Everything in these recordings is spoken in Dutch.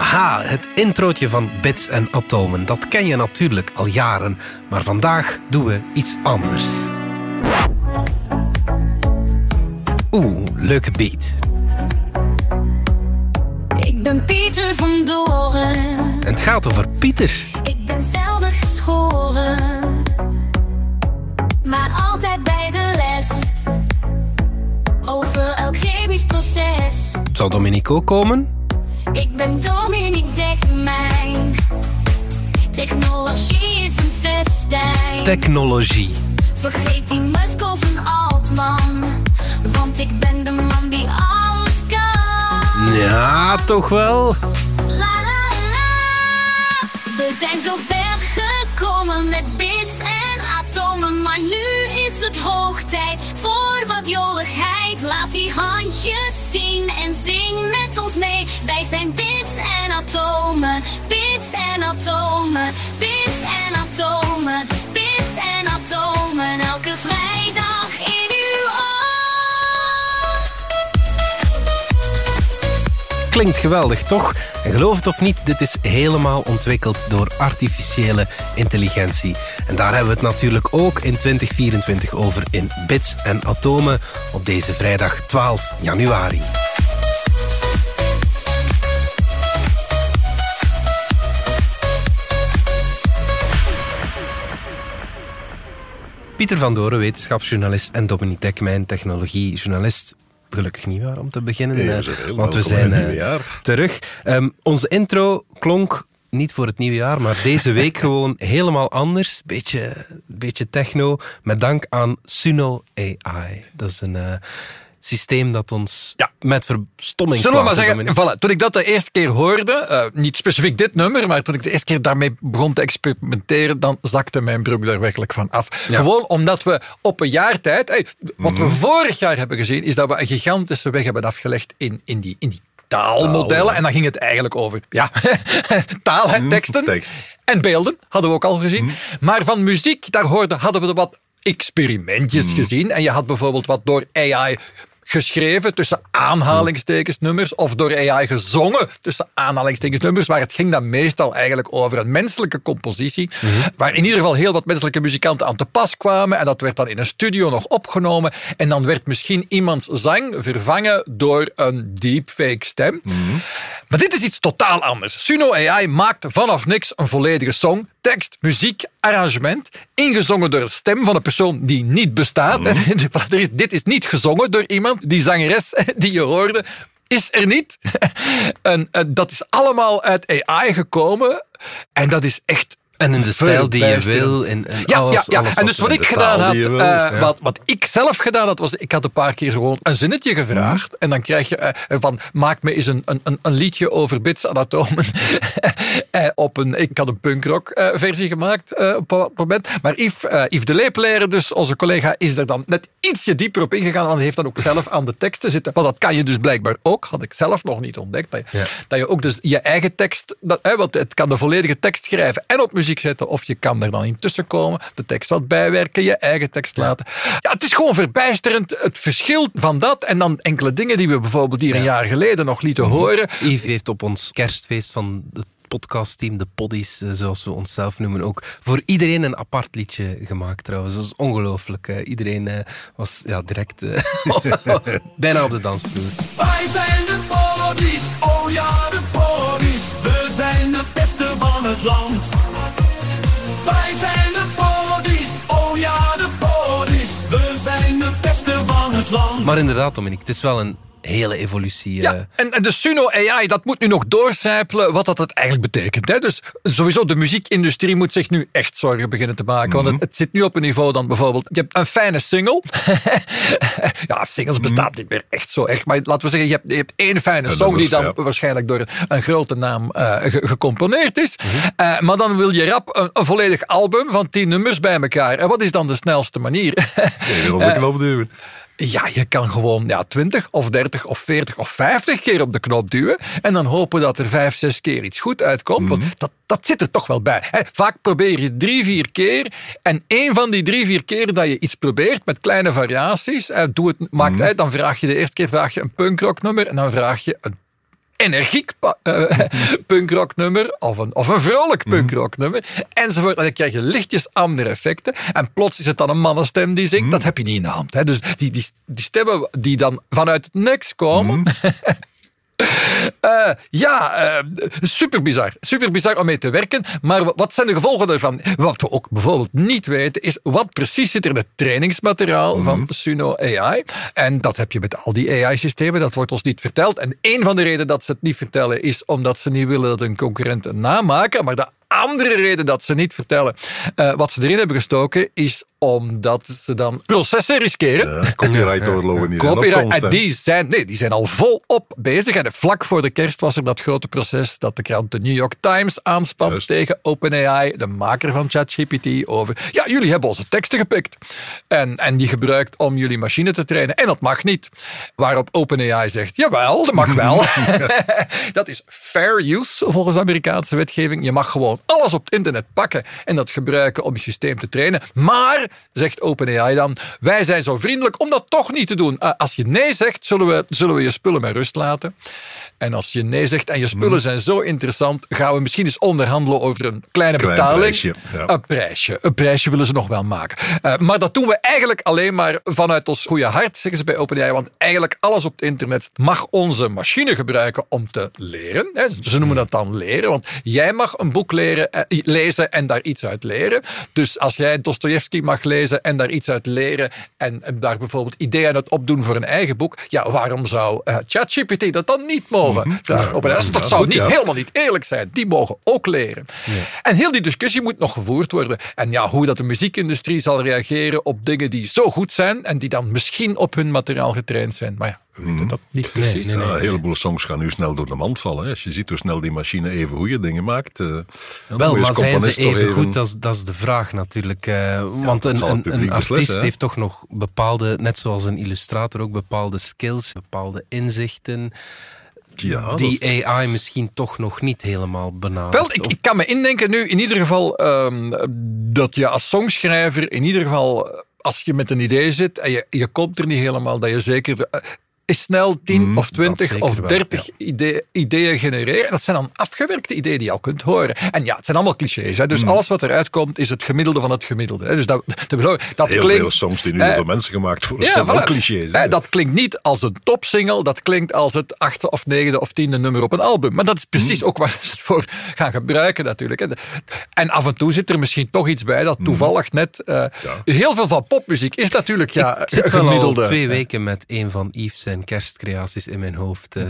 Aha, het introotje van Bits en Atomen. Dat ken je natuurlijk al jaren. Maar vandaag doen we iets anders. Oeh, leuke beat. Ik ben Pieter van Doren. En het gaat over Pieter. Ik ben zelden geschoren. Maar altijd bij de les. Over elk chemisch proces. Zou Dominique ook komen? Ik ben Dominique Dekmijn. Technologie is een festijn. Technologie. Vergeet die Musk of een Altman. Want ik ben de man die alles kan. Ja, toch wel? La la la. We zijn zo ver gekomen met bits en atomen. Maar nu is het hoog tijd voor wat joligheid. Laat die handjes zien en zing Wij zijn bits en atomen. Bits en atomen. Bits en atomen. Bits en atomen. Elke vrijdag in uw oor. Klinkt geweldig, toch? En geloof het of niet, dit is helemaal ontwikkeld door artificiële intelligentie. En daar hebben we het natuurlijk ook in 2024 over in Bits en Atomen op deze vrijdag 12 januari. Pieter van Doren, wetenschapsjournalist en Dominique Dekmijn, technologiejournalist. Gelukkig nieuwjaar om te beginnen, Ja, eh, want we zijn eh, terug. Ehm, onze intro klonk niet voor het nieuwe jaar, maar deze week gewoon helemaal anders. Beetje, beetje techno, met dank aan Suno AI. Dat is een eh, systeem dat ons Ja. met verstomming Zullen we maar zeggen, voilà, toen ik dat de eerste keer hoorde, eh, niet specifiek dit nummer, maar toen ik de eerste keer daarmee begon te experimenteren, dan zakte mijn broek daar werkelijk van af. Gewoon omdat we op een jaar tijd, hey, wat Mhm. we vorig jaar hebben gezien, is dat we een gigantische weg hebben afgelegd in, in die, in die taalmodellen. En dan ging het eigenlijk over ja, taal, hè, teksten tekst. en beelden, hadden we ook al gezien. Maar van muziek, daar hoorden, hadden we er wat experimentjes gezien. En je had bijvoorbeeld wat door AI geschreven tussen aanhalingstekens nummers of door AI gezongen tussen aanhalingstekens nummers, maar het ging dan meestal eigenlijk over een menselijke compositie, waar in ieder geval heel wat menselijke muzikanten aan te pas kwamen en dat werd dan in een studio nog opgenomen en dan werd misschien iemands zang vervangen door een deepfake stem. Maar dit is iets totaal anders. Suno AI maakt vanaf niks een volledige song, tekst, muziek, arrangement, ingezongen door de stem van een persoon die niet bestaat. Is- dit is niet gezongen door iemand. Die zangeres die je hoorde is er niet. En, eh, dat is allemaal uit AI gekomen. En dat is echt En in de stijl die je wil. In, in Ja, alles, ja, ja. en dus wat ik gedaan had, wil. eh, Ja. wat, wat ik zelf gedaan had, was ik had een paar keer gewoon een zinnetje gevraagd. En dan krijg je eh, van, maak me eens een, een, een- liedje over bits en atomen. Eh, op een, ik had een punkrock versie gemaakt op een moment. Maar Yves, Yves de Leepleijer, dus onze collega, is er dan net ietsje dieper op ingegaan. Want hij heeft dan ook zelf aan de teksten zitten. Want dat kan je dus blijkbaar ook, had ik zelf nog niet ontdekt. Dat je, dat je ook dus je eigen tekst, dat, want het kan de volledige tekst schrijven en op muziek zetten. Of je kan er dan intussen komen, de tekst wat bijwerken, je eigen tekst laten. Ja, het is gewoon verbijsterend het verschil van dat en dan enkele dingen die we bijvoorbeeld hier een jaar geleden nog lieten horen. Yves heeft op ons kerstfeest van het podcastteam, de Poddies, eh, zoals we onszelf noemen, ook voor iedereen een apart liedje gemaakt trouwens. Dat is ongelooflijk. eh. Iedereen eh, was ja, direct bijna op de dansvloer. Wij zijn de bodies, oh ja de bodies. We zijn de beste van het land. Zijn de bodies, oh ja de bodies. We zijn de beste van het land. Maar inderdaad, Dominique, het is wel een hele evolutie. eh. Ja, en, en de Suno AI, dat moet nu nog doorcijpelen wat dat het eigenlijk betekent. Hè? Dus sowieso, de muziekindustrie moet zich nu echt zorgen beginnen te maken. Want het, het zit nu op een niveau dan bijvoorbeeld... Je hebt een fijne single. ja, singles bestaat niet meer echt zo echt. Maar laten we zeggen, je hebt, je hebt één fijne song die dan ja. waarschijnlijk door een grote naam eh, ge- gecomponeerd is. Eh, maar dan wil je rap een, een volledig album van tien nummers bij elkaar. En wat is dan de snelste manier? Knop duwen. Ja, je kan gewoon ja, 20 of 30 of 40 of 50 keer op de knop duwen. En dan hopen dat er 5, 6 keer iets goed uitkomt. Want dat, dat zit er toch wel bij. Hè. Vaak probeer je drie, vier keer. En één van die drie, vier keer dat je iets probeert met kleine variaties. eh, doe het, maakt, hè, dan vraag je de eerste keer vraag je een punkrocknummer. En dan vraag je een energiek pa- eh, punkrocknummer of een, of een vrolijk Mhm. punkrocknummer enzovoort. En dan krijg je lichtjes andere effecten. En plots is het dan een mannenstem die Mhm. zingt. Dat heb je niet in de hand. Hè. Dus die, die, die stemmen die dan vanuit het niks komen. Mhm. Eh, ja, eh, super bizar. Super bizar om mee te werken. Maar wa- wat zijn de gevolgen daarvan? Wat we ook bijvoorbeeld niet weten, is wat precies zit er in het trainingsmateriaal van Suno AI. En dat heb je met al die AI-systemen, dat wordt ons niet verteld. En een van de redenen dat ze het niet vertellen, is omdat ze niet willen dat een concurrent het namaken. Maar de andere reden dat ze niet vertellen eh, wat ze erin hebben gestoken, is omdat ze dan processen riskeren. Ja, copyright-oorlogen die zijn op Copyright, komst, en hè. die zijn, nee, die zijn al volop bezig. En vlak voor de kerst was er dat grote proces dat de krant de New York Times aanspant Juist. tegen OpenAI, de maker van ChatGPT, over. Ja, jullie hebben onze teksten gepikt. En, en die gebruikt om jullie machine te trainen. En dat mag niet. Waarop OpenAI zegt: jawel, dat mag wel. dat is fair use volgens de Amerikaanse wetgeving. Je mag gewoon alles op het internet pakken en dat gebruiken om je systeem te trainen. Maar, zegt OpenAI dan, wij zijn zo vriendelijk om dat toch niet te doen. Uh, als je nee zegt, zullen we, zullen we je spullen met rust laten. En als je nee zegt en je spullen zijn zo interessant, gaan we misschien eens onderhandelen over een kleine Klein betaling. prijsje, ja. Een prijsje. Een prijsje willen ze nog wel maken. Uh, maar dat doen we eigenlijk alleen maar vanuit ons goede hart, zeggen ze bij OpenAI. Want eigenlijk alles op het internet mag onze machine gebruiken om te leren. Hè. Ze noemen dat dan leren. Want jij mag een boek leren, eh, lezen en daar iets uit leren. Dus als jij Dostoevsky mag lezen en daar iets uit leren en, en daar bijvoorbeeld ideeën uit opdoen voor een eigen boek, ja, waarom zou uh, ChatGPT dat dan niet mogen? Vraagt OpenAI. Dat, dat zou niet, ja. helemaal niet eerlijk zijn. Die mogen ook leren. En heel die discussie moet nog gevoerd worden. En ja, hoe dat de muziekindustrie zal reageren op dingen die zo goed zijn en die dan misschien op hun materiaal getraind zijn. Maar ja, we weten dat niet precies. nee, nee. Ja, een heleboel songs gaan nu snel door de mand vallen. Hè. Als je ziet hoe snel die machine even goede dingen maakt. eh, Wel, maar zijn ze even goed? Dat is, dat is de vraag natuurlijk. eh, want een, een, een artiest beslissen, heeft toch nog bepaalde, net zoals een illustrator ook, bepaalde skills, bepaalde inzichten. Ja, dat- die AI misschien toch nog niet helemaal benadert. Wel, ik, ik kan me indenken nu in ieder geval ehm, dat je als songschrijver in ieder geval eh, als je met een idee zit en je, je komt er niet helemaal, dat je zeker is snel 10 Mm, of 20 zeker of wel, 30 idee- ideeën genereren. En dat zijn dan afgewerkte ideeën die je al kunt horen. En ja, het zijn allemaal clichés. Hè? Mm. Dus alles wat eruit komt is het gemiddelde van het gemiddelde. Hè? Dus dat, dat, dat Heel klinkt, veel songs die nu eh, door mensen gemaakt worden. ja, zijn voilà. clichés. hè. Eh, dat klinkt niet als een topsingle, dat klinkt als het achtste of negende of tiende nummer op een album. Maar dat is precies ook waar ze het voor gaan gebruiken natuurlijk. En af en toe zit er misschien toch iets bij dat toevallig net... eh, Heel veel van popmuziek is natuurlijk ja, Ik zit al gemiddelde. twee weken met een van Yves zijn kerstcreaties in mijn hoofd. eh.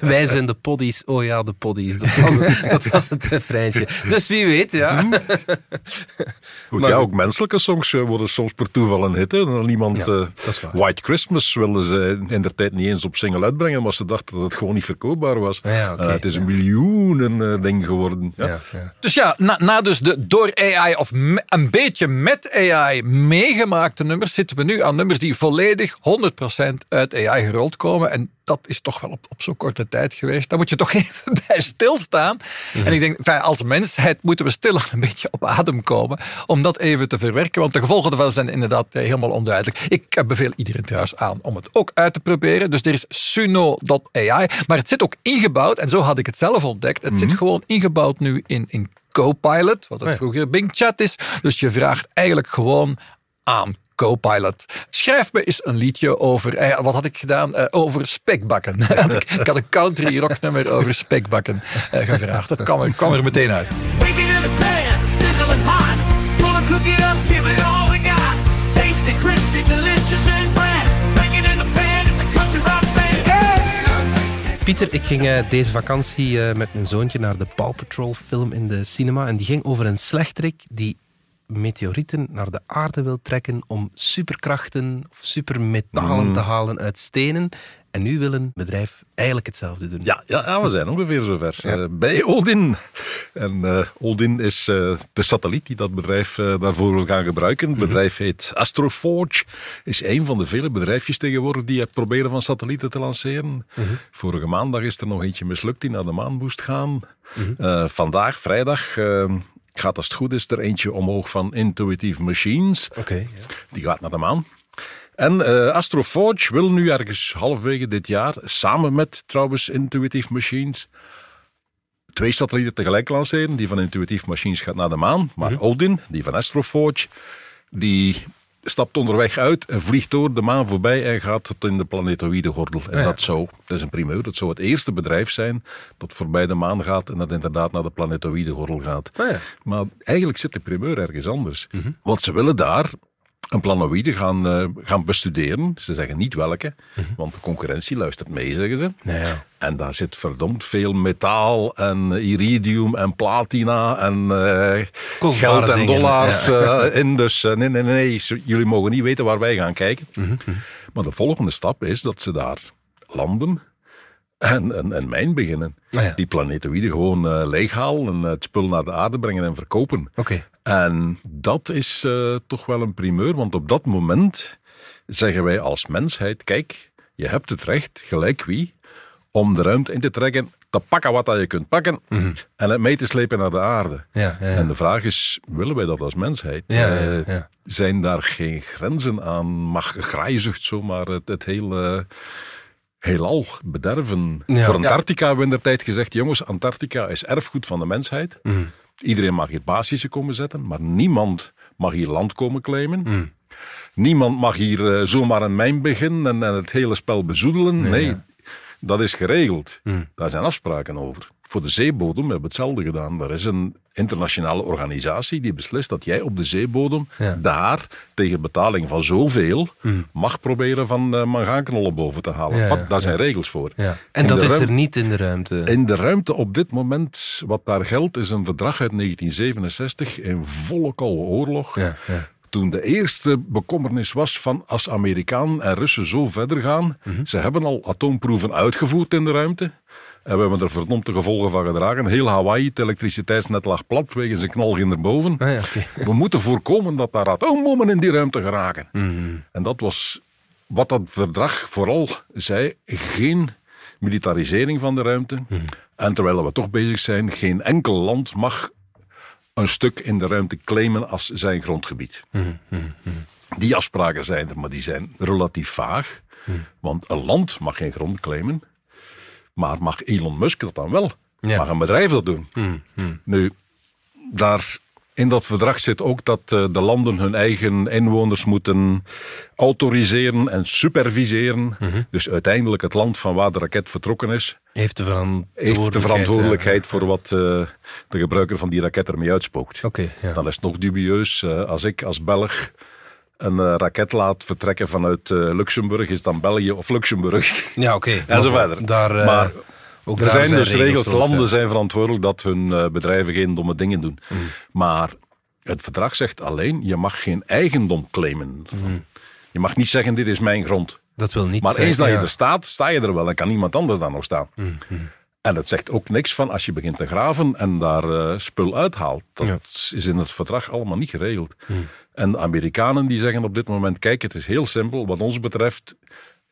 wij zijn de poddies. Oh ja, de poddies. Dat was het, dat was het refreintje. Dus wie weet, ja. Hmm. Goed, maar- ja, ook menselijke songs eh, worden soms per toeval een hit. Hè. Dan iemand, Ja, eh, dat is waar. White Christmas wilden ze in der tijd niet eens op single uitbrengen, maar ze dachten dat het gewoon niet verkoopbaar was. Ja, Eh, het is ja. een miljoenen eh, ding geworden. Ja. Ja, ja. Dus ja, na, na dus de door AI of me- een beetje met AI meegemaakte nummers, zitten we nu aan nummers die volledig 100% uit AI gerold komen. En dat is toch wel op, op zo'n korte tijd geweest. Daar moet je toch even bij stilstaan. En ik denk, als mensheid moeten we stil een beetje op adem komen om dat even te verwerken. Want de gevolgen ervan zijn inderdaad eh, helemaal onduidelijk. Ik eh, beveel iedereen trouwens aan om het ook uit te proberen. Dus er is Suno.ai, maar het zit ook ingebouwd, en zo had ik het zelf ontdekt. Het zit gewoon ingebouwd nu in, in Copilot, wat het ja. vroeger Bing Chat is. Dus je vraagt eigenlijk gewoon aan Copilot. Schrijf me eens een liedje over, eh, wat had ik gedaan? Eh, over spekbakken. Had ik, ik had een country rocknummer over spekbakken eh, gevraagd. Dat kwam er, kwam er meteen uit. Rock! Pieter, ik ging eh, deze vakantie eh, met mijn zoontje naar de Paw Patrol film in de cinema. En die ging over een slechterik die meteorieten naar de aarde wil trekken om superkrachten of supermetalen te halen uit stenen. En nu wil een bedrijf eigenlijk hetzelfde doen. Ja, ja, ja, we zijn ongeveer zover. Eh, bij Odin. En eh, Odin is eh, de satelliet die dat bedrijf daarvoor wil gaan gebruiken. Het bedrijf heet Astroforge. Is een van de vele bedrijfjes tegenwoordig die het proberen van satellieten te lanceren. Vorige maandag is er nog eentje mislukt die naar de maan moest gaan. Eh, vandaag, vrijdag, gaat als het goed is er eentje omhoog van Intuitive Machines. Oké. ja. Die gaat naar de maan. En eh Astroforge wil nu ergens halverwege dit jaar, samen met trouwens Intuitive Machines, twee satellieten tegelijk lanceren. Die van Intuitive Machines gaat naar de maan, maar Odin, die van Astroforge, die stapt onderweg uit en vliegt door de maan voorbij en gaat tot in de planetoïde gordel. En ja. dat zou, dat is een primeur, dat zou het eerste bedrijf zijn dat voorbij de maan gaat en dat inderdaad naar de planetoïde gordel gaat. Ah ja. Maar eigenlijk zit de primeur ergens anders. Want ze willen daar een planoïde gaan, eh, gaan bestuderen. Ze zeggen niet welke, want de concurrentie luistert mee, zeggen ze. Ja, ja. En daar zit verdomd veel metaal en iridium en platina en eh, geld en dingen, dollars eh, in. Dus eh, nee, nee, nee, jullie mogen niet weten waar wij gaan kijken. Maar de volgende stap is dat ze daar landen en een, mijn beginnen. Ah, ja. Die planetoïden gewoon eh, leeghalen en het spul naar de aarde brengen en verkopen. Oké. En dat is eh, toch wel een primeur, want op dat moment zeggen wij als mensheid: kijk, je hebt het recht, gelijk wie, om de ruimte in te trekken, te pakken wat dat je kunt pakken en het mee te slepen naar de aarde. Ja, ja, ja. En de vraag is: willen wij dat als mensheid? Ja, ja, Eh, ja. Zijn daar geen grenzen aan? Mag graaizucht zomaar het, het hele heelal bederven? Ja. Voor Antarctica hebben we in de tijd gezegd: jongens, Antarctica is erfgoed van de mensheid. Mhm. Iedereen mag hier basisen komen zetten, maar niemand mag hier land komen claimen. Niemand mag hier eh, zomaar een mijn beginnen en, en het hele spel bezoedelen. Nee, dat is geregeld. Mhm. Daar zijn afspraken over. Voor de zeebodem hebben we hetzelfde gedaan. Er is een internationale organisatie die beslist dat jij op de zeebodem Ja. daar tegen betaling van zoveel mag proberen van uh, mangaanknollen boven te halen. Ja, Wat- ja, daar zijn regels voor. En In dat is er niet in de ruimte. in de ruimte op dit moment, wat daar geldt, is een verdrag uit 1967 in volle koude oorlog. Toen de eerste bekommernis was van als Amerikanen en Russen zo verder gaan. Mhm. Ze hebben al atoomproeven uitgevoerd in de ruimte. En we hebben er verdomd de gevolgen van gedragen. Heel Hawaii, het elektriciteitsnet lag plat wegens een knal naar boven. Ah, ja. We moeten voorkomen dat daar atoombommen in die ruimte geraken. Mhm. En dat was wat dat verdrag vooral zei: geen militarisering van de ruimte. Mhm. En terwijl we toch bezig zijn, geen enkel land mag een stuk in de ruimte claimen als zijn grondgebied. Mhm, Die afspraken zijn er, maar die zijn relatief vaag. Want een land mag geen grond claimen, maar mag Elon Musk dat dan wel? Ja. Mag een bedrijf dat doen? Nu, daar in dat verdrag zit ook dat eh, de landen hun eigen inwoners moeten autoriseren en superviseren. Mhm. Dus uiteindelijk het land van waar de raket vertrokken is, Heeft de verantwoordelijkheid. heeft de verantwoordelijkheid ja. voor wat eh, de gebruiker van die raket ermee uitspookt. Oké, ja. Dan is het nog dubieus. eh, als ik als Belg een eh, raket laat vertrekken vanuit eh, Luxemburg, is dan België of Luxemburg? Ja, oké. En zo verder. Daar, eh, maar ook er zijn dus regels, landen zijn verantwoordelijk dat hun bedrijven geen domme dingen doen. Mm. Maar het verdrag zegt alleen, je mag geen eigendom claimen. Mm. Je mag niet zeggen, dit is mijn grond. Dat wil niet Maar zeggen, eens dat je ja. er staat, sta je er wel. Dan kan niemand anders dan nog staan. Mm, En het zegt ook niks van als je begint te graven en daar eh, spul uithaalt. Dat Ja. is in het verdrag allemaal niet geregeld. En de Amerikanen die zeggen op dit moment, kijk, het is heel simpel. Wat ons betreft,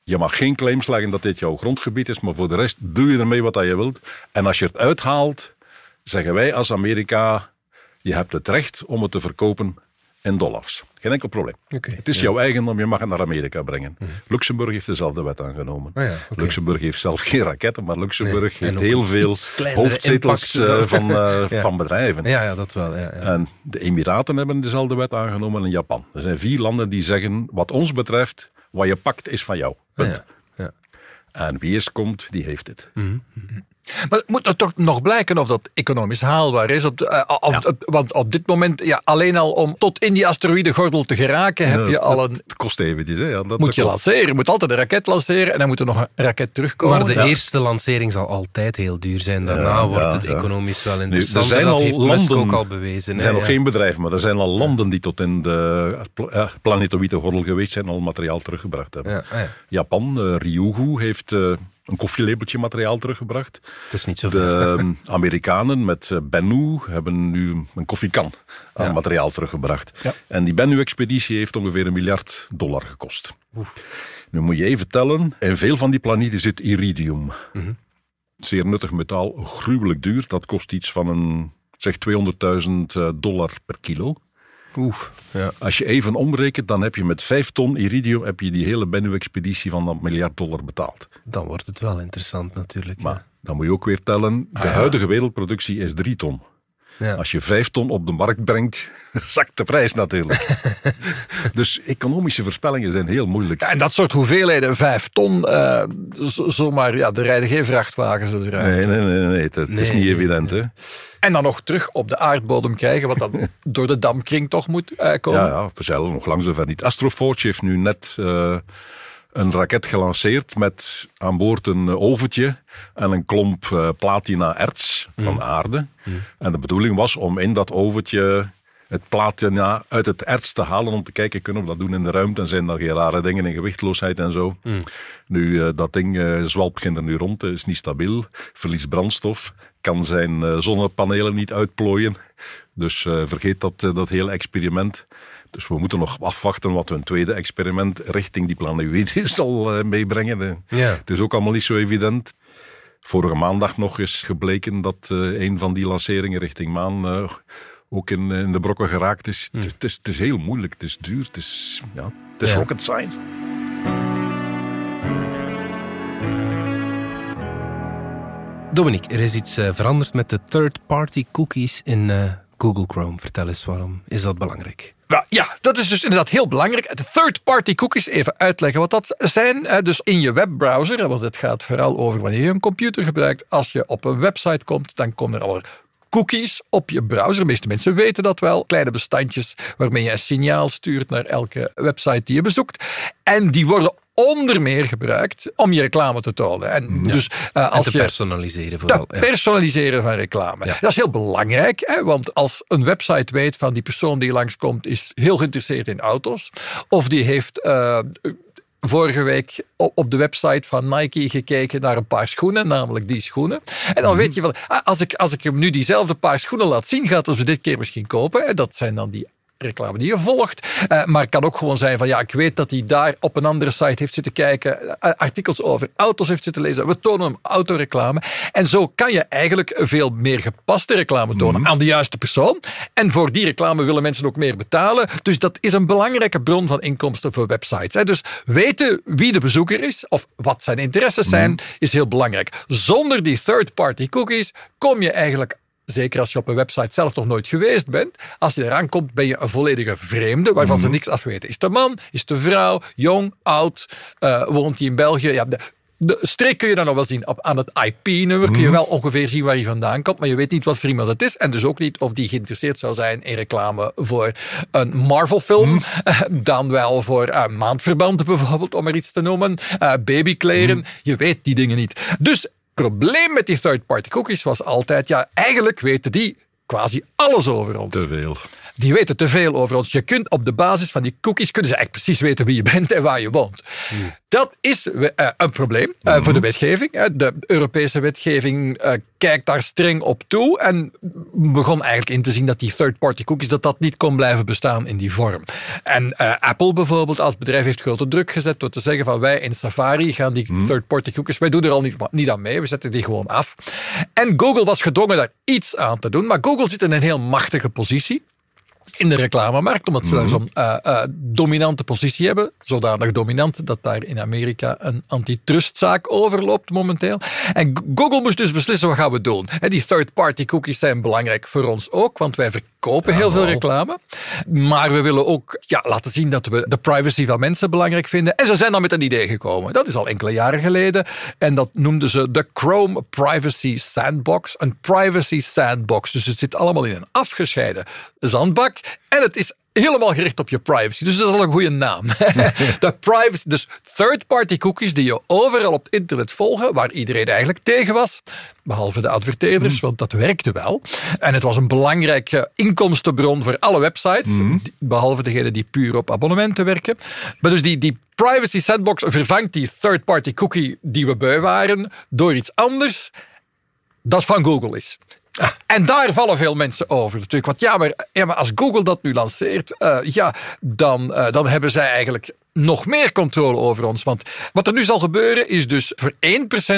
je mag geen claims leggen dat dit jouw grondgebied is, maar voor de rest doe je ermee wat je wilt. En als je het uithaalt, zeggen wij als Amerika, je hebt het recht om het te verkopen in dollars. Geen enkel probleem. Het is ja. jouw eigendom, je mag het naar Amerika brengen. Luxemburg heeft dezelfde wet aangenomen. Ah ja. Luxemburg heeft zelf geen raketten, maar Luxemburg Nee, heeft heel veel hoofdzetels impact eh, van, eh, Ja. van bedrijven. Ja, ja, dat wel. Ja, ja. En de Emiraten hebben dezelfde wet aangenomen en Japan. Er zijn vier landen die zeggen, wat ons betreft, wat je pakt is van jou. Punt. ja, ja. En wie eerst komt, die heeft het. Maar het moet er toch nog blijken of dat economisch haalbaar is. Op de- eh, op- op- want op dit moment, ja, alleen al om tot in die asteroïdegordel te geraken, heb je al een... Het kost eventjes. Hè? Ja, dat, Moet dat je lanceren. Je moet altijd een raket lanceren en dan moet er nog een raket terugkomen. Maar de Ja. eerste lancering zal altijd heel duur zijn. Daarna Ja, wordt ja, het ja. economisch wel er interessant. zijn dat al heeft landen- ook al bewezen. Er hè, zijn nog ja. geen bedrijven, maar er zijn al landen die tot in de eh, planetoïde gordel geweest zijn, al materiaal teruggebracht hebben. Ja, ah ja. Japan, eh, Ryugu, heeft eh, een koffielabeltje materiaal teruggebracht. Het is niet zoveel. De ehm, Amerikanen met eh, Bennu hebben nu een koffiekan aan Ja. materiaal teruggebracht. Ja. En die Bennu-expeditie heeft ongeveer een miljard dollar gekost. Nu moet je even tellen, in veel van die planeten zit iridium. Mhm. Zeer nuttig metaal, gruwelijk duur. Dat kost iets van een, zeg 200.000 eh, dollar per kilo. Oef, ja. Als je even omrekent, dan heb je met 5 ton iridium heb je die hele Bennu-expeditie van dat miljard dollar betaald. Dan wordt het wel interessant natuurlijk. ja. Maar dan moet je ook weer tellen, de huidige wereldproductie is 3 ton. Ja. Als je 5 ton op de markt brengt, zakt de prijs natuurlijk. dus economische voorspellingen zijn heel moeilijk. Ja, en dat soort hoeveelheden, vijf ton, z- zomaar, ja, er rijden geen vrachtwagens eruit. Nee, nee, nee, nee, het is niet evident. Hè? En dan nog terug op de aardbodem krijgen, wat dan door de dampkring toch moet eh, komen. Ja, ja, we zeilen nog lang zover niet. Astroforge heeft nu net eh, een raket gelanceerd met aan boord een oventje en een klomp eh, platina-erts van aarde. En de bedoeling was om in dat oventje het platina uit het erts te halen om te kijken, kunnen we dat doen in de ruimte en zijn er geen rare dingen in gewichtloosheid en zo. Nu, eh, dat ding eh zwalpt er nu rond, eh, is niet stabiel, verliest brandstof, kan zijn zonnepanelen niet uitplooien. Dus vergeet dat, dat hele experiment. Dus we moeten nog afwachten wat een tweede experiment richting die planeet zal meebrengen. Ja. Het is ook allemaal niet zo evident. Vorige maandag nog is gebleken dat eh, een van die lanceringen richting maan eh, ook in, in de brokken geraakt is. Het, het is. Is heel moeilijk, het is duur, het is, ja, het is Ja. rocket science. Dominique, er is iets eh, veranderd met de third-party cookies in Google Chrome. Vertel eens waarom. Is dat belangrijk? Ja, dat is dus inderdaad heel belangrijk. De third-party cookies, even uitleggen wat dat zijn. Dus in je webbrowser, want het gaat vooral over wanneer je een computer gebruikt. Als je op een website komt, dan komen er al cookies op je browser. De meeste mensen weten dat wel. Kleine bestandjes waarmee je een signaal stuurt naar elke website die je bezoekt. En die worden onder meer gebruikt om je reclame te tonen. En dus eh, En als te je personaliseren vooral. dat personaliseren van reclame. Ja. Dat is heel belangrijk, hè, want als een website weet van die persoon die langskomt is heel geïnteresseerd in auto's, of die heeft eh, vorige week op de website van Nike gekeken naar een paar schoenen, namelijk die schoenen. En dan weet je van, ah, als ik, als ik hem nu diezelfde paar schoenen laat zien, gaat hij ze dit keer misschien kopen. En dat zijn dan die reclame die je volgt. Eh, maar het kan ook gewoon zijn van ja, ik weet dat hij daar op een andere site heeft zitten kijken, eh, artikels over auto's heeft zitten lezen. We tonen hem autoreclame. En zo kan je eigenlijk veel meer gepaste reclame tonen aan de juiste persoon. En voor die reclame willen mensen ook meer betalen. Dus dat is een belangrijke bron van inkomsten voor websites. hè. Dus weten wie de bezoeker is of wat zijn interesses zijn, is heel belangrijk. Zonder die third-party cookies kom je eigenlijk Zeker als je op een website zelf nog nooit geweest bent. Als je eraan komt, ben je een volledige vreemde, waarvan ze niks afweten. Is een man? Is een vrouw? Jong? Oud? Eh, woont hij in België? Ja, de, de streek kun je dan nog wel zien. Op, aan het IP-nummer kun je wel ongeveer zien waar hij vandaan komt, maar je weet niet wat voor iemand het is. En dus ook niet of die geïnteresseerd zou zijn in reclame voor een Marvel-film. Eh, Dan wel voor eh, maandverband bijvoorbeeld, om er iets te noemen. Eh, babykleren. Je weet die dingen niet. Dus probleem met die third-party cookies was altijd, ja, eigenlijk weten die quasi alles over ons. Te veel. Die weten te veel over ons. Je kunt op de basis van die cookies kunnen ze eigenlijk precies weten wie je bent en waar je woont. Dat is eh, een probleem eh, voor de wetgeving. De Europese wetgeving eh, kijkt daar streng op toe en begon eigenlijk in te zien dat die third-party cookies dat dat niet kon blijven bestaan in die vorm. En Apple bijvoorbeeld als bedrijf heeft grote druk gezet door te zeggen van wij in Safari gaan die third-party cookies, wij doen er al niet, niet aan mee, we zetten die gewoon af. En Google was gedwongen daar iets aan te doen, maar Google zit in een heel machtige positie in de reclamemarkt, omdat ze daar zo'n eh, eh, dominante positie hebben. Zodanig dominant dat daar in Amerika een antitrustzaak overloopt momenteel. En Google moest dus beslissen wat gaan we doen. Die third-party cookies zijn belangrijk voor ons ook, want wij verkopen heel veel reclame. Maar we willen ook ja, laten zien dat we de privacy van mensen belangrijk vinden. En ze zijn dan met een idee gekomen. Dat is al enkele jaren geleden. En dat noemden ze de Chrome Privacy Sandbox. Een privacy sandbox. Dus het zit allemaal in een afgescheiden zandbak. En het is helemaal gericht op je privacy. Dus dat is al een goede naam. de privacy, dus third-party cookies die je overal op het internet volgen, waar iedereen eigenlijk tegen was. Behalve de adverteerders, want dat werkte wel. En het was een belangrijke inkomstenbron voor alle websites. die- Behalve degene die puur op abonnementen werken. Maar dus die, die privacy sandbox vervangt die third-party cookie die we beu waren door iets anders dat van Google is. En daar vallen veel mensen over natuurlijk. Want ja, maar, ja, maar als Google dat nu lanceert, eh, ja, dan, eh, dan hebben zij eigenlijk nog meer controle over ons. Want wat er nu zal gebeuren is dus voor 1%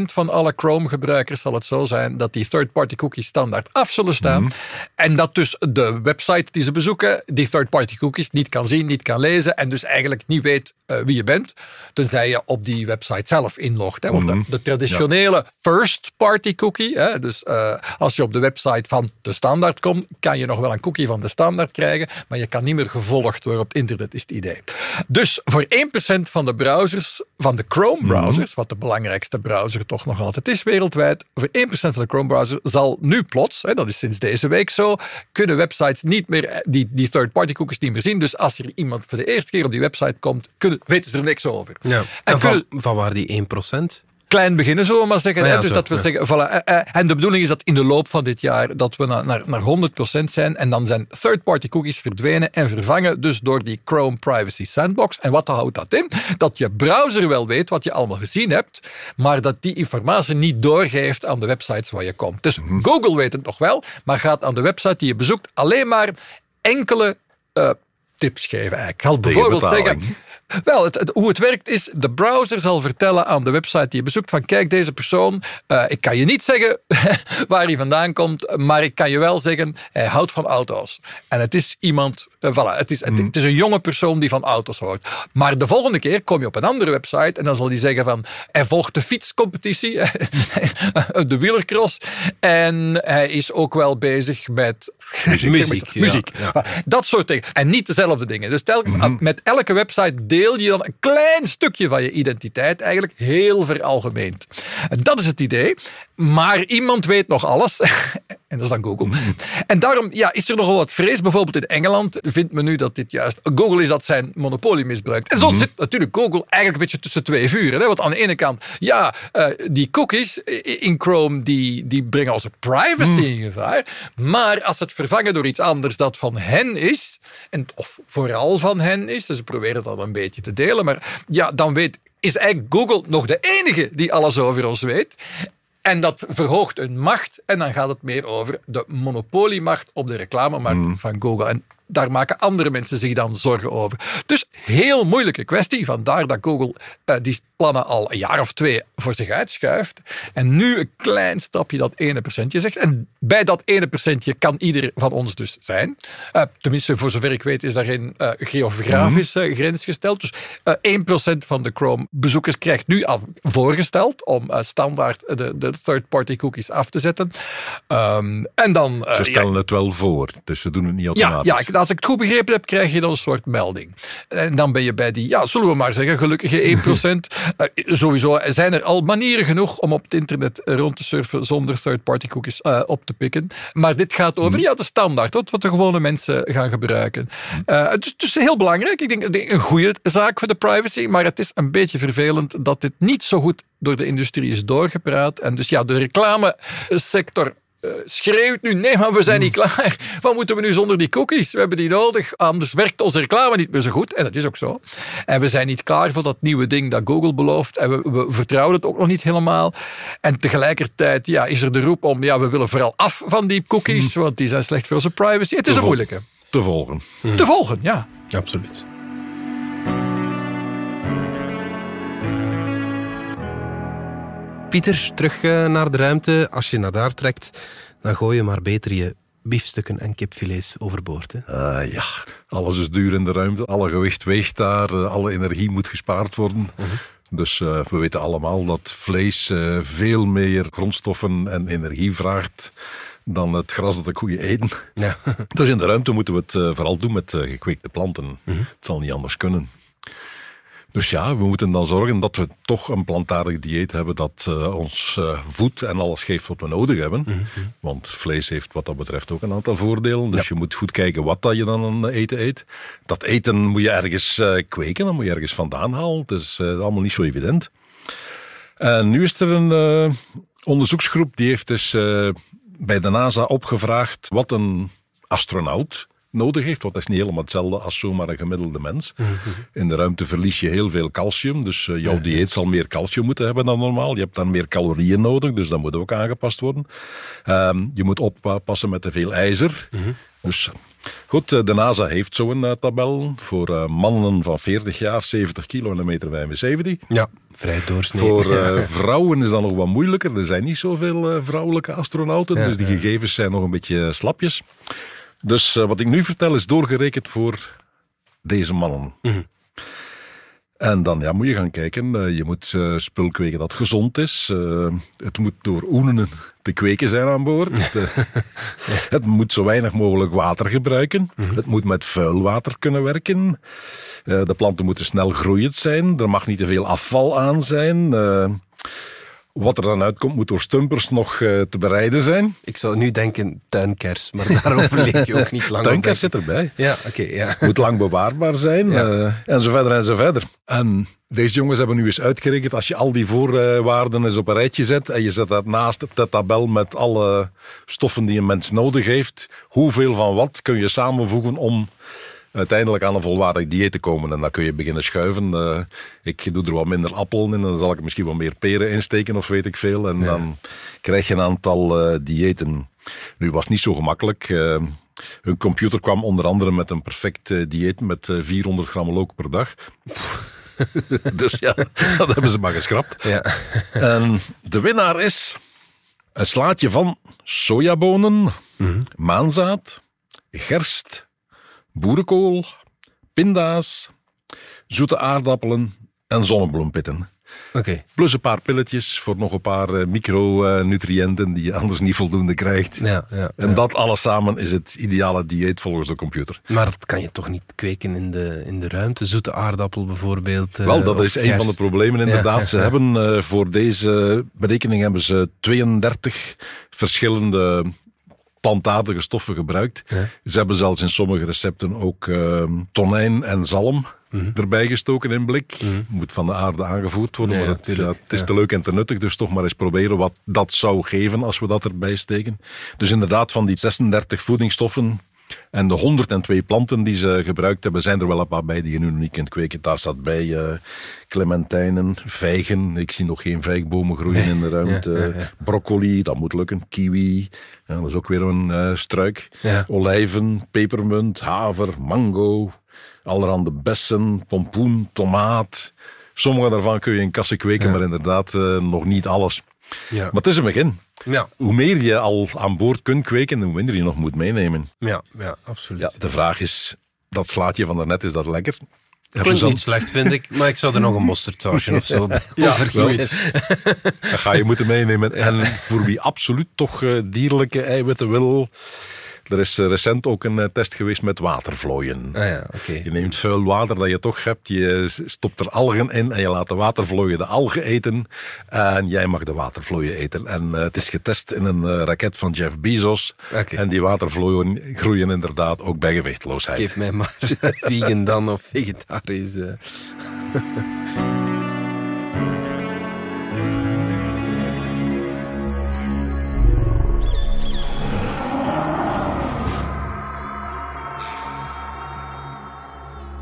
van alle Chrome-gebruikers zal het zo zijn dat die third-party cookies standaard af zullen staan. En dat dus de website die ze bezoeken die third-party cookies niet kan zien, niet kan lezen en dus eigenlijk niet weet eh, wie je bent, tenzij je op die website zelf inlogt. Hè? Want de, de traditionele first-party cookie, hè? dus eh, als je op de website van de standaard komt, kan je nog wel een cookie van de standaard krijgen, maar je kan niet meer gevolgd worden op het internet, is het idee. Dus voor 1% van de browsers, van de Chrome-browsers, wat de belangrijkste browser toch nog altijd is wereldwijd, voor 1% van de Chrome-browser zal nu plots, hè, dat is sinds deze week zo, kunnen websites niet meer eh, die, die third-party cookies niet meer zien. Dus als er iemand voor de eerste keer op die website komt, kunnen, weten ze er niks over. Ja. En En kunnen, van, van waar die 1%? Klein beginnen, zullen we maar zeggen. Ah ja, dus zo, dat we ja. zeggen, voilà. eh, eh, En de bedoeling is dat in de loop van dit jaar dat we naar, naar, naar 100% zijn. En dan zijn third-party cookies verdwenen en vervangen dus door die Chrome Privacy Sandbox. En wat houdt dat in? Dat je browser wel weet wat je allemaal gezien hebt, maar dat die informatie niet doorgeeft aan de websites waar je komt. Dus Mhm. Google weet het nog wel, maar gaat aan de website die je bezoekt alleen maar enkele eh, tips geven eigenlijk. Bijvoorbeeld zeggen, wel, hoe het werkt is, de browser zal vertellen aan de website die je bezoekt van kijk, deze persoon, eh, ik kan je niet zeggen waar hij vandaan komt, maar ik kan je wel zeggen, hij houdt van auto's. En het is iemand, voilà, het is, het, het is een jonge persoon die van auto's houdt. Maar de volgende keer kom je op een andere website en dan zal hij zeggen van, hij volgt de fietscompetitie, de wielercross, en hij is ook wel bezig met Muziek, muziek. ja. Dat soort dingen. En niet dezelfde dingen. Dus telkens met elke website deel je dan een klein stukje van je identiteit eigenlijk heel veralgemeend. En dat is het idee. Maar iemand weet nog alles. En dat is dan Google. En daarom ja, is er nogal wat vrees. Bijvoorbeeld in Engeland vindt men nu dat dit juist... Google is dat zijn monopolie misbruikt. En zo zit natuurlijk Google eigenlijk een beetje tussen twee vuren. Hè? Want aan de ene kant, ja, eh, die cookies in Chrome die, die brengen onze privacy in gevaar. Maar als het vervangen door iets anders dat van hen is, en, of vooral van hen is, dus ze proberen dat een beetje te delen, maar ja, dan weet, is eigenlijk Google nog de enige die alles over ons weet. En dat verhoogt hun macht en dan gaat het meer over de monopoliemacht op de reclamemarkt van Google. En daar maken andere mensen zich dan zorgen over. Dus heel moeilijke kwestie. Vandaar dat Google eh, die plannen al een jaar of twee voor zich uitschuift. En nu een klein stapje dat ene procentje zegt. En bij dat ene procentje kan ieder van ons dus zijn. Eh, tenminste, voor zover ik weet is daar geen eh, geografische grens gesteld. Dus eh 1% van de Chrome-bezoekers krijgt nu af voorgesteld om standaard de, de third-party cookies af te zetten. Ehm, en dan... Ze ja, stellen het wel voor, dus ze doen het niet ja, automatisch. ja, ik- als ik het goed begrepen heb, krijg je dan een soort melding. En dan ben je bij die, ja, zullen we maar zeggen, gelukkige 1%. Eh, sowieso zijn er al manieren genoeg om op het internet rond te surfen zonder third-party cookies eh, op te pikken. Maar dit gaat over ja, de standaard, wat, wat de gewone mensen gaan gebruiken. Eh, dus, dus heel belangrijk. Ik denk, ik denk een goede zaak voor de privacy, maar het is een beetje vervelend dat dit niet zo goed door de industrie is doorgepraat. En dus ja, de reclamesector eh, schreeuwt nu, nee, maar we zijn niet klaar. Wat moeten we nu zonder die cookies? We hebben die nodig, anders werkt onze reclame niet meer zo goed. En dat is ook zo. En we zijn niet klaar voor dat nieuwe ding dat Google belooft. En we, we vertrouwen het ook nog niet helemaal. En tegelijkertijd ja, is er de roep om, ja, we willen vooral af van die cookies, want die zijn slecht voor onze privacy. Het is een moeilijke. Te volgen. Te volgen, ja. Absoluut. Pieter, terug eh, naar de ruimte. Als je naar daar trekt, dan gooi je maar beter je biefstukken en kipfilets overboord. Hè? Ah, ja, alles is duur in de ruimte. Alle gewicht weegt daar. eh, Alle energie moet gespaard worden. Dus eh, we weten allemaal dat vlees veel meer grondstoffen en energie vraagt dan het gras dat de koeien eten. Ja. Dus in de ruimte moeten we het vooral doen met gekweekte planten. Het zal niet anders kunnen. Dus ja, we moeten dan zorgen dat we toch een plantaardig dieet hebben dat eh, ons eh, voedt en alles geeft wat we nodig hebben. Want vlees heeft wat dat betreft ook een aantal voordelen. Dus je moet goed kijken wat dat je dan aan eten eet. Dat eten moet je ergens eh, kweken, dat moet je ergens vandaan halen. Het is allemaal niet zo evident. En nu is er een onderzoeksgroep die heeft dus bij de NASA opgevraagd wat een astronaut nodig heeft. Want dat is niet helemaal hetzelfde als zomaar een gemiddelde mens. In de ruimte verlies je heel veel calcium. Dus eh, jouw dieet zal meer calcium moeten hebben dan normaal. Je hebt dan meer calorieën nodig, dus dat moet ook aangepast worden. Ehm, je moet oppassen met te veel ijzer. Dus goed, eh, de NASA heeft zo'n eh, tabel voor mannen van 40 jaar, 70 kilo en een meter 75. Ja, vrij doorsnee. Voor vrouwen is dat nog wat moeilijker. Er zijn niet zoveel vrouwelijke astronauten, Ja, dus die gegevens zijn nog een beetje slapjes. Dus eh, wat ik nu vertel is doorgerekend voor deze mannen. Mhm. En dan ja, moet je gaan kijken. Eh, je moet eh, spul kweken dat gezond is. Het moet door oenen te kweken zijn aan boord. Het, het moet zo weinig mogelijk water gebruiken. Mhm. Het moet met vuil water kunnen werken. De planten moeten snel groeiend zijn. Er mag niet te veel afval aan zijn. Wat er dan uitkomt, moet door stumpers nog eh, te bereiden zijn. Ik zou nu denken tuinkers, maar daarover leef je ook niet lang. Tuinkers zit erbij. Ja, oké, ja. Moet lang bewaarbaar zijn. Ja. eh, en zo verder en zo verder. En deze jongens hebben nu eens uitgerekend, als je al die voorwaarden eens op een rijtje zet en je zet dat naast de tabel met alle stoffen die een mens nodig heeft, hoeveel van wat kun je samenvoegen om uiteindelijk aan een volwaardig dieet te komen. En dan kun je beginnen schuiven. Eh, ik doe er wat minder appelen in en dan zal ik misschien wat meer peren insteken of weet ik veel. En dan krijg je een aantal eh, diëten. Nu was het niet zo gemakkelijk. Eh, hun computer kwam onder andere met een perfect dieet met eh, 400 gram look per dag. dus ja, dat hebben ze maar geschrapt. ja. En de winnaar is een slaatje van sojabonen, maanzaad, gerst, boerenkool, pinda's, zoete aardappelen en zonnebloempitten. Oké, Plus een paar pilletjes voor nog een paar eh, micronutriënten die je anders niet voldoende krijgt. ja, ja. En ja. dat alles samen is het ideale dieet volgens de computer. Maar dat kan je toch niet kweken in de, in de ruimte? Zoete aardappel bijvoorbeeld? eh, Wel, dat is een van de problemen inderdaad. Ze hebben eh, voor deze berekening hebben ze 32 verschillende plantaardige stoffen gebruikt. Ja. Ze hebben zelfs in sommige recepten ook eh, tonijn en zalm Mhm. erbij gestoken in blik. Moet van de aarde aangevoerd worden, maar het, ja, tuurlijk, het is ja. te leuk en te nuttig. Dus toch maar eens proberen wat dat zou geven als we dat erbij steken. Dus inderdaad, van die 36 voedingsstoffen en de 102 planten die ze gebruikt hebben, zijn er wel een paar bij die je nu nog niet kunt kweken. Daar staat bij eh, clementijnen, vijgen. Ik zie nog geen vijgbomen groeien in de ruimte. ja, ja. Broccoli, dat moet lukken. Kiwi, dat is ook weer een eh, struik. Olijven, pepermunt, haver, mango. Allerhande bessen, pompoen, tomaat. Sommige daarvan kun je in kassen kweken, maar inderdaad eh, nog niet alles. Ja. Maar het is een begin. Ja, Hoe meer je al aan boord kunt kweken, hoe minder je nog moet meenemen. ja, ja, absoluut. Ja, de vraag is, dat slaatje van daarnet, is dat lekker? Klinkt niet slecht, vind ik, maar ik zou er nog een mosterdsausje of zo bij overgieten. Dat ga je moeten meenemen. En voor wie absoluut toch eh, dierlijke eiwitten wil, er is eh, recent ook een eh, test geweest met watervlooien. Ah ja. Je neemt vuil water dat je toch hebt, je stopt er algen in en je laat de watervlooien de algen eten. En jij mag de watervlooien eten. En eh, het is getest in een raket van Jeff Bezos. En die watervlooien groeien inderdaad ook bij gewichtloosheid. Geef mij maar vegan dan of vegetarisch.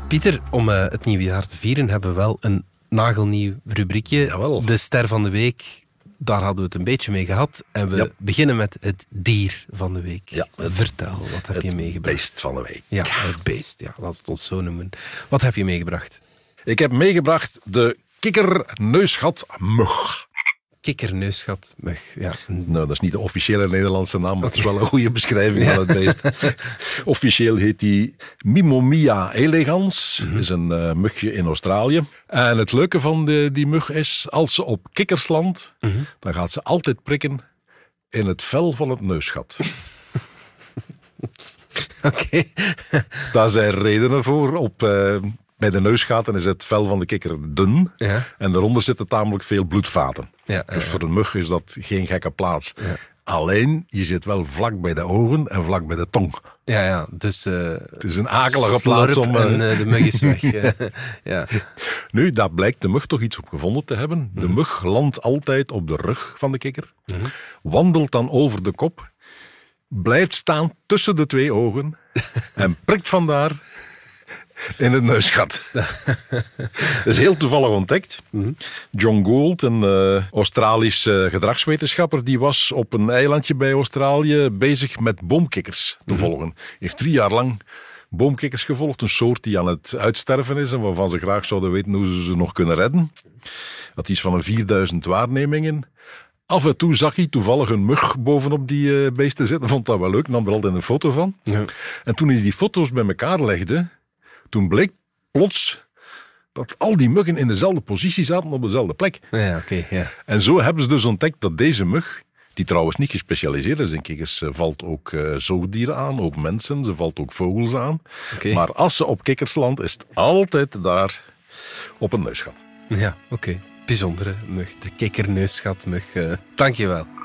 Pieter, om eh, het nieuwe jaar te vieren hebben we wel een nagelnieuw rubriekje. Jawel. De ster van de week, daar hadden we het een beetje mee gehad. En we Ja. beginnen met het dier van de week. Ja, het- Vertel, wat heb je Het meegebracht? beest van de week. Ja, het beest. Ja, laat het ons zo noemen. Wat heb je meegebracht? Ik heb meegebracht de kikkerneusgatmug. Kikkerneusgatmug. Ja, Nou, dat is niet de officiële Nederlandse naam, maar het is wel een goede beschrijving van het beest. Officieel heet die Mimomia elegans. Dat is een eh, mugje in Australië. En het leuke van de, die mug is, als ze op kikkers landt, Mhm. dan gaat ze altijd prikken in het vel van het neusgat. Oké. Daar zijn redenen voor. Op, eh, bij de neusgaten is het vel van de kikker dun. Ja. En daaronder zitten tamelijk veel bloedvaten. Ja, Dus voor een mug is dat geen gekke plaats. Alleen, je zit wel vlak bij de ogen en vlak bij de tong. ja, ja. Dus... eh Het is een akelige plaats om... eh, En eh, de mug is weg. eh. ja. Nu, daar blijkt de mug toch iets op gevonden te hebben. Mhm. De mug landt altijd op de rug van de kikker. Wandelt dan over de kop. blijft staan tussen de twee ogen en prikt vandaar in het neusgat. Dat is heel toevallig ontdekt. John Gould, een uh, Australisch uh, gedragswetenschapper, die was op een eilandje bij Australië bezig met boomkikkers te volgen. Heeft drie jaar lang boomkikkers gevolgd, een soort die aan het uitsterven is en waarvan ze graag zouden weten hoe ze ze nog kunnen redden. Dat is van een 4000 waarnemingen. Af en toe zag hij toevallig een mug bovenop die uh, beesten zitten. Vond dat wel leuk, nam er altijd een foto van. Ja. En toen hij die foto's bij elkaar legde, toen bleek plots dat al die muggen in dezelfde positie zaten op dezelfde plek. Ja, oké, ja. En zo hebben ze dus ontdekt dat deze mug, die trouwens niet gespecialiseerd is in kikkers, ze valt ook uh, zoogdieren aan, ook mensen, ze valt ook vogels aan. Maar als ze op kikkers landt, is het altijd daar op een neusgat. Ja, oké. Bijzondere mug. De kikkerneusgatmug. Uh, dankjewel.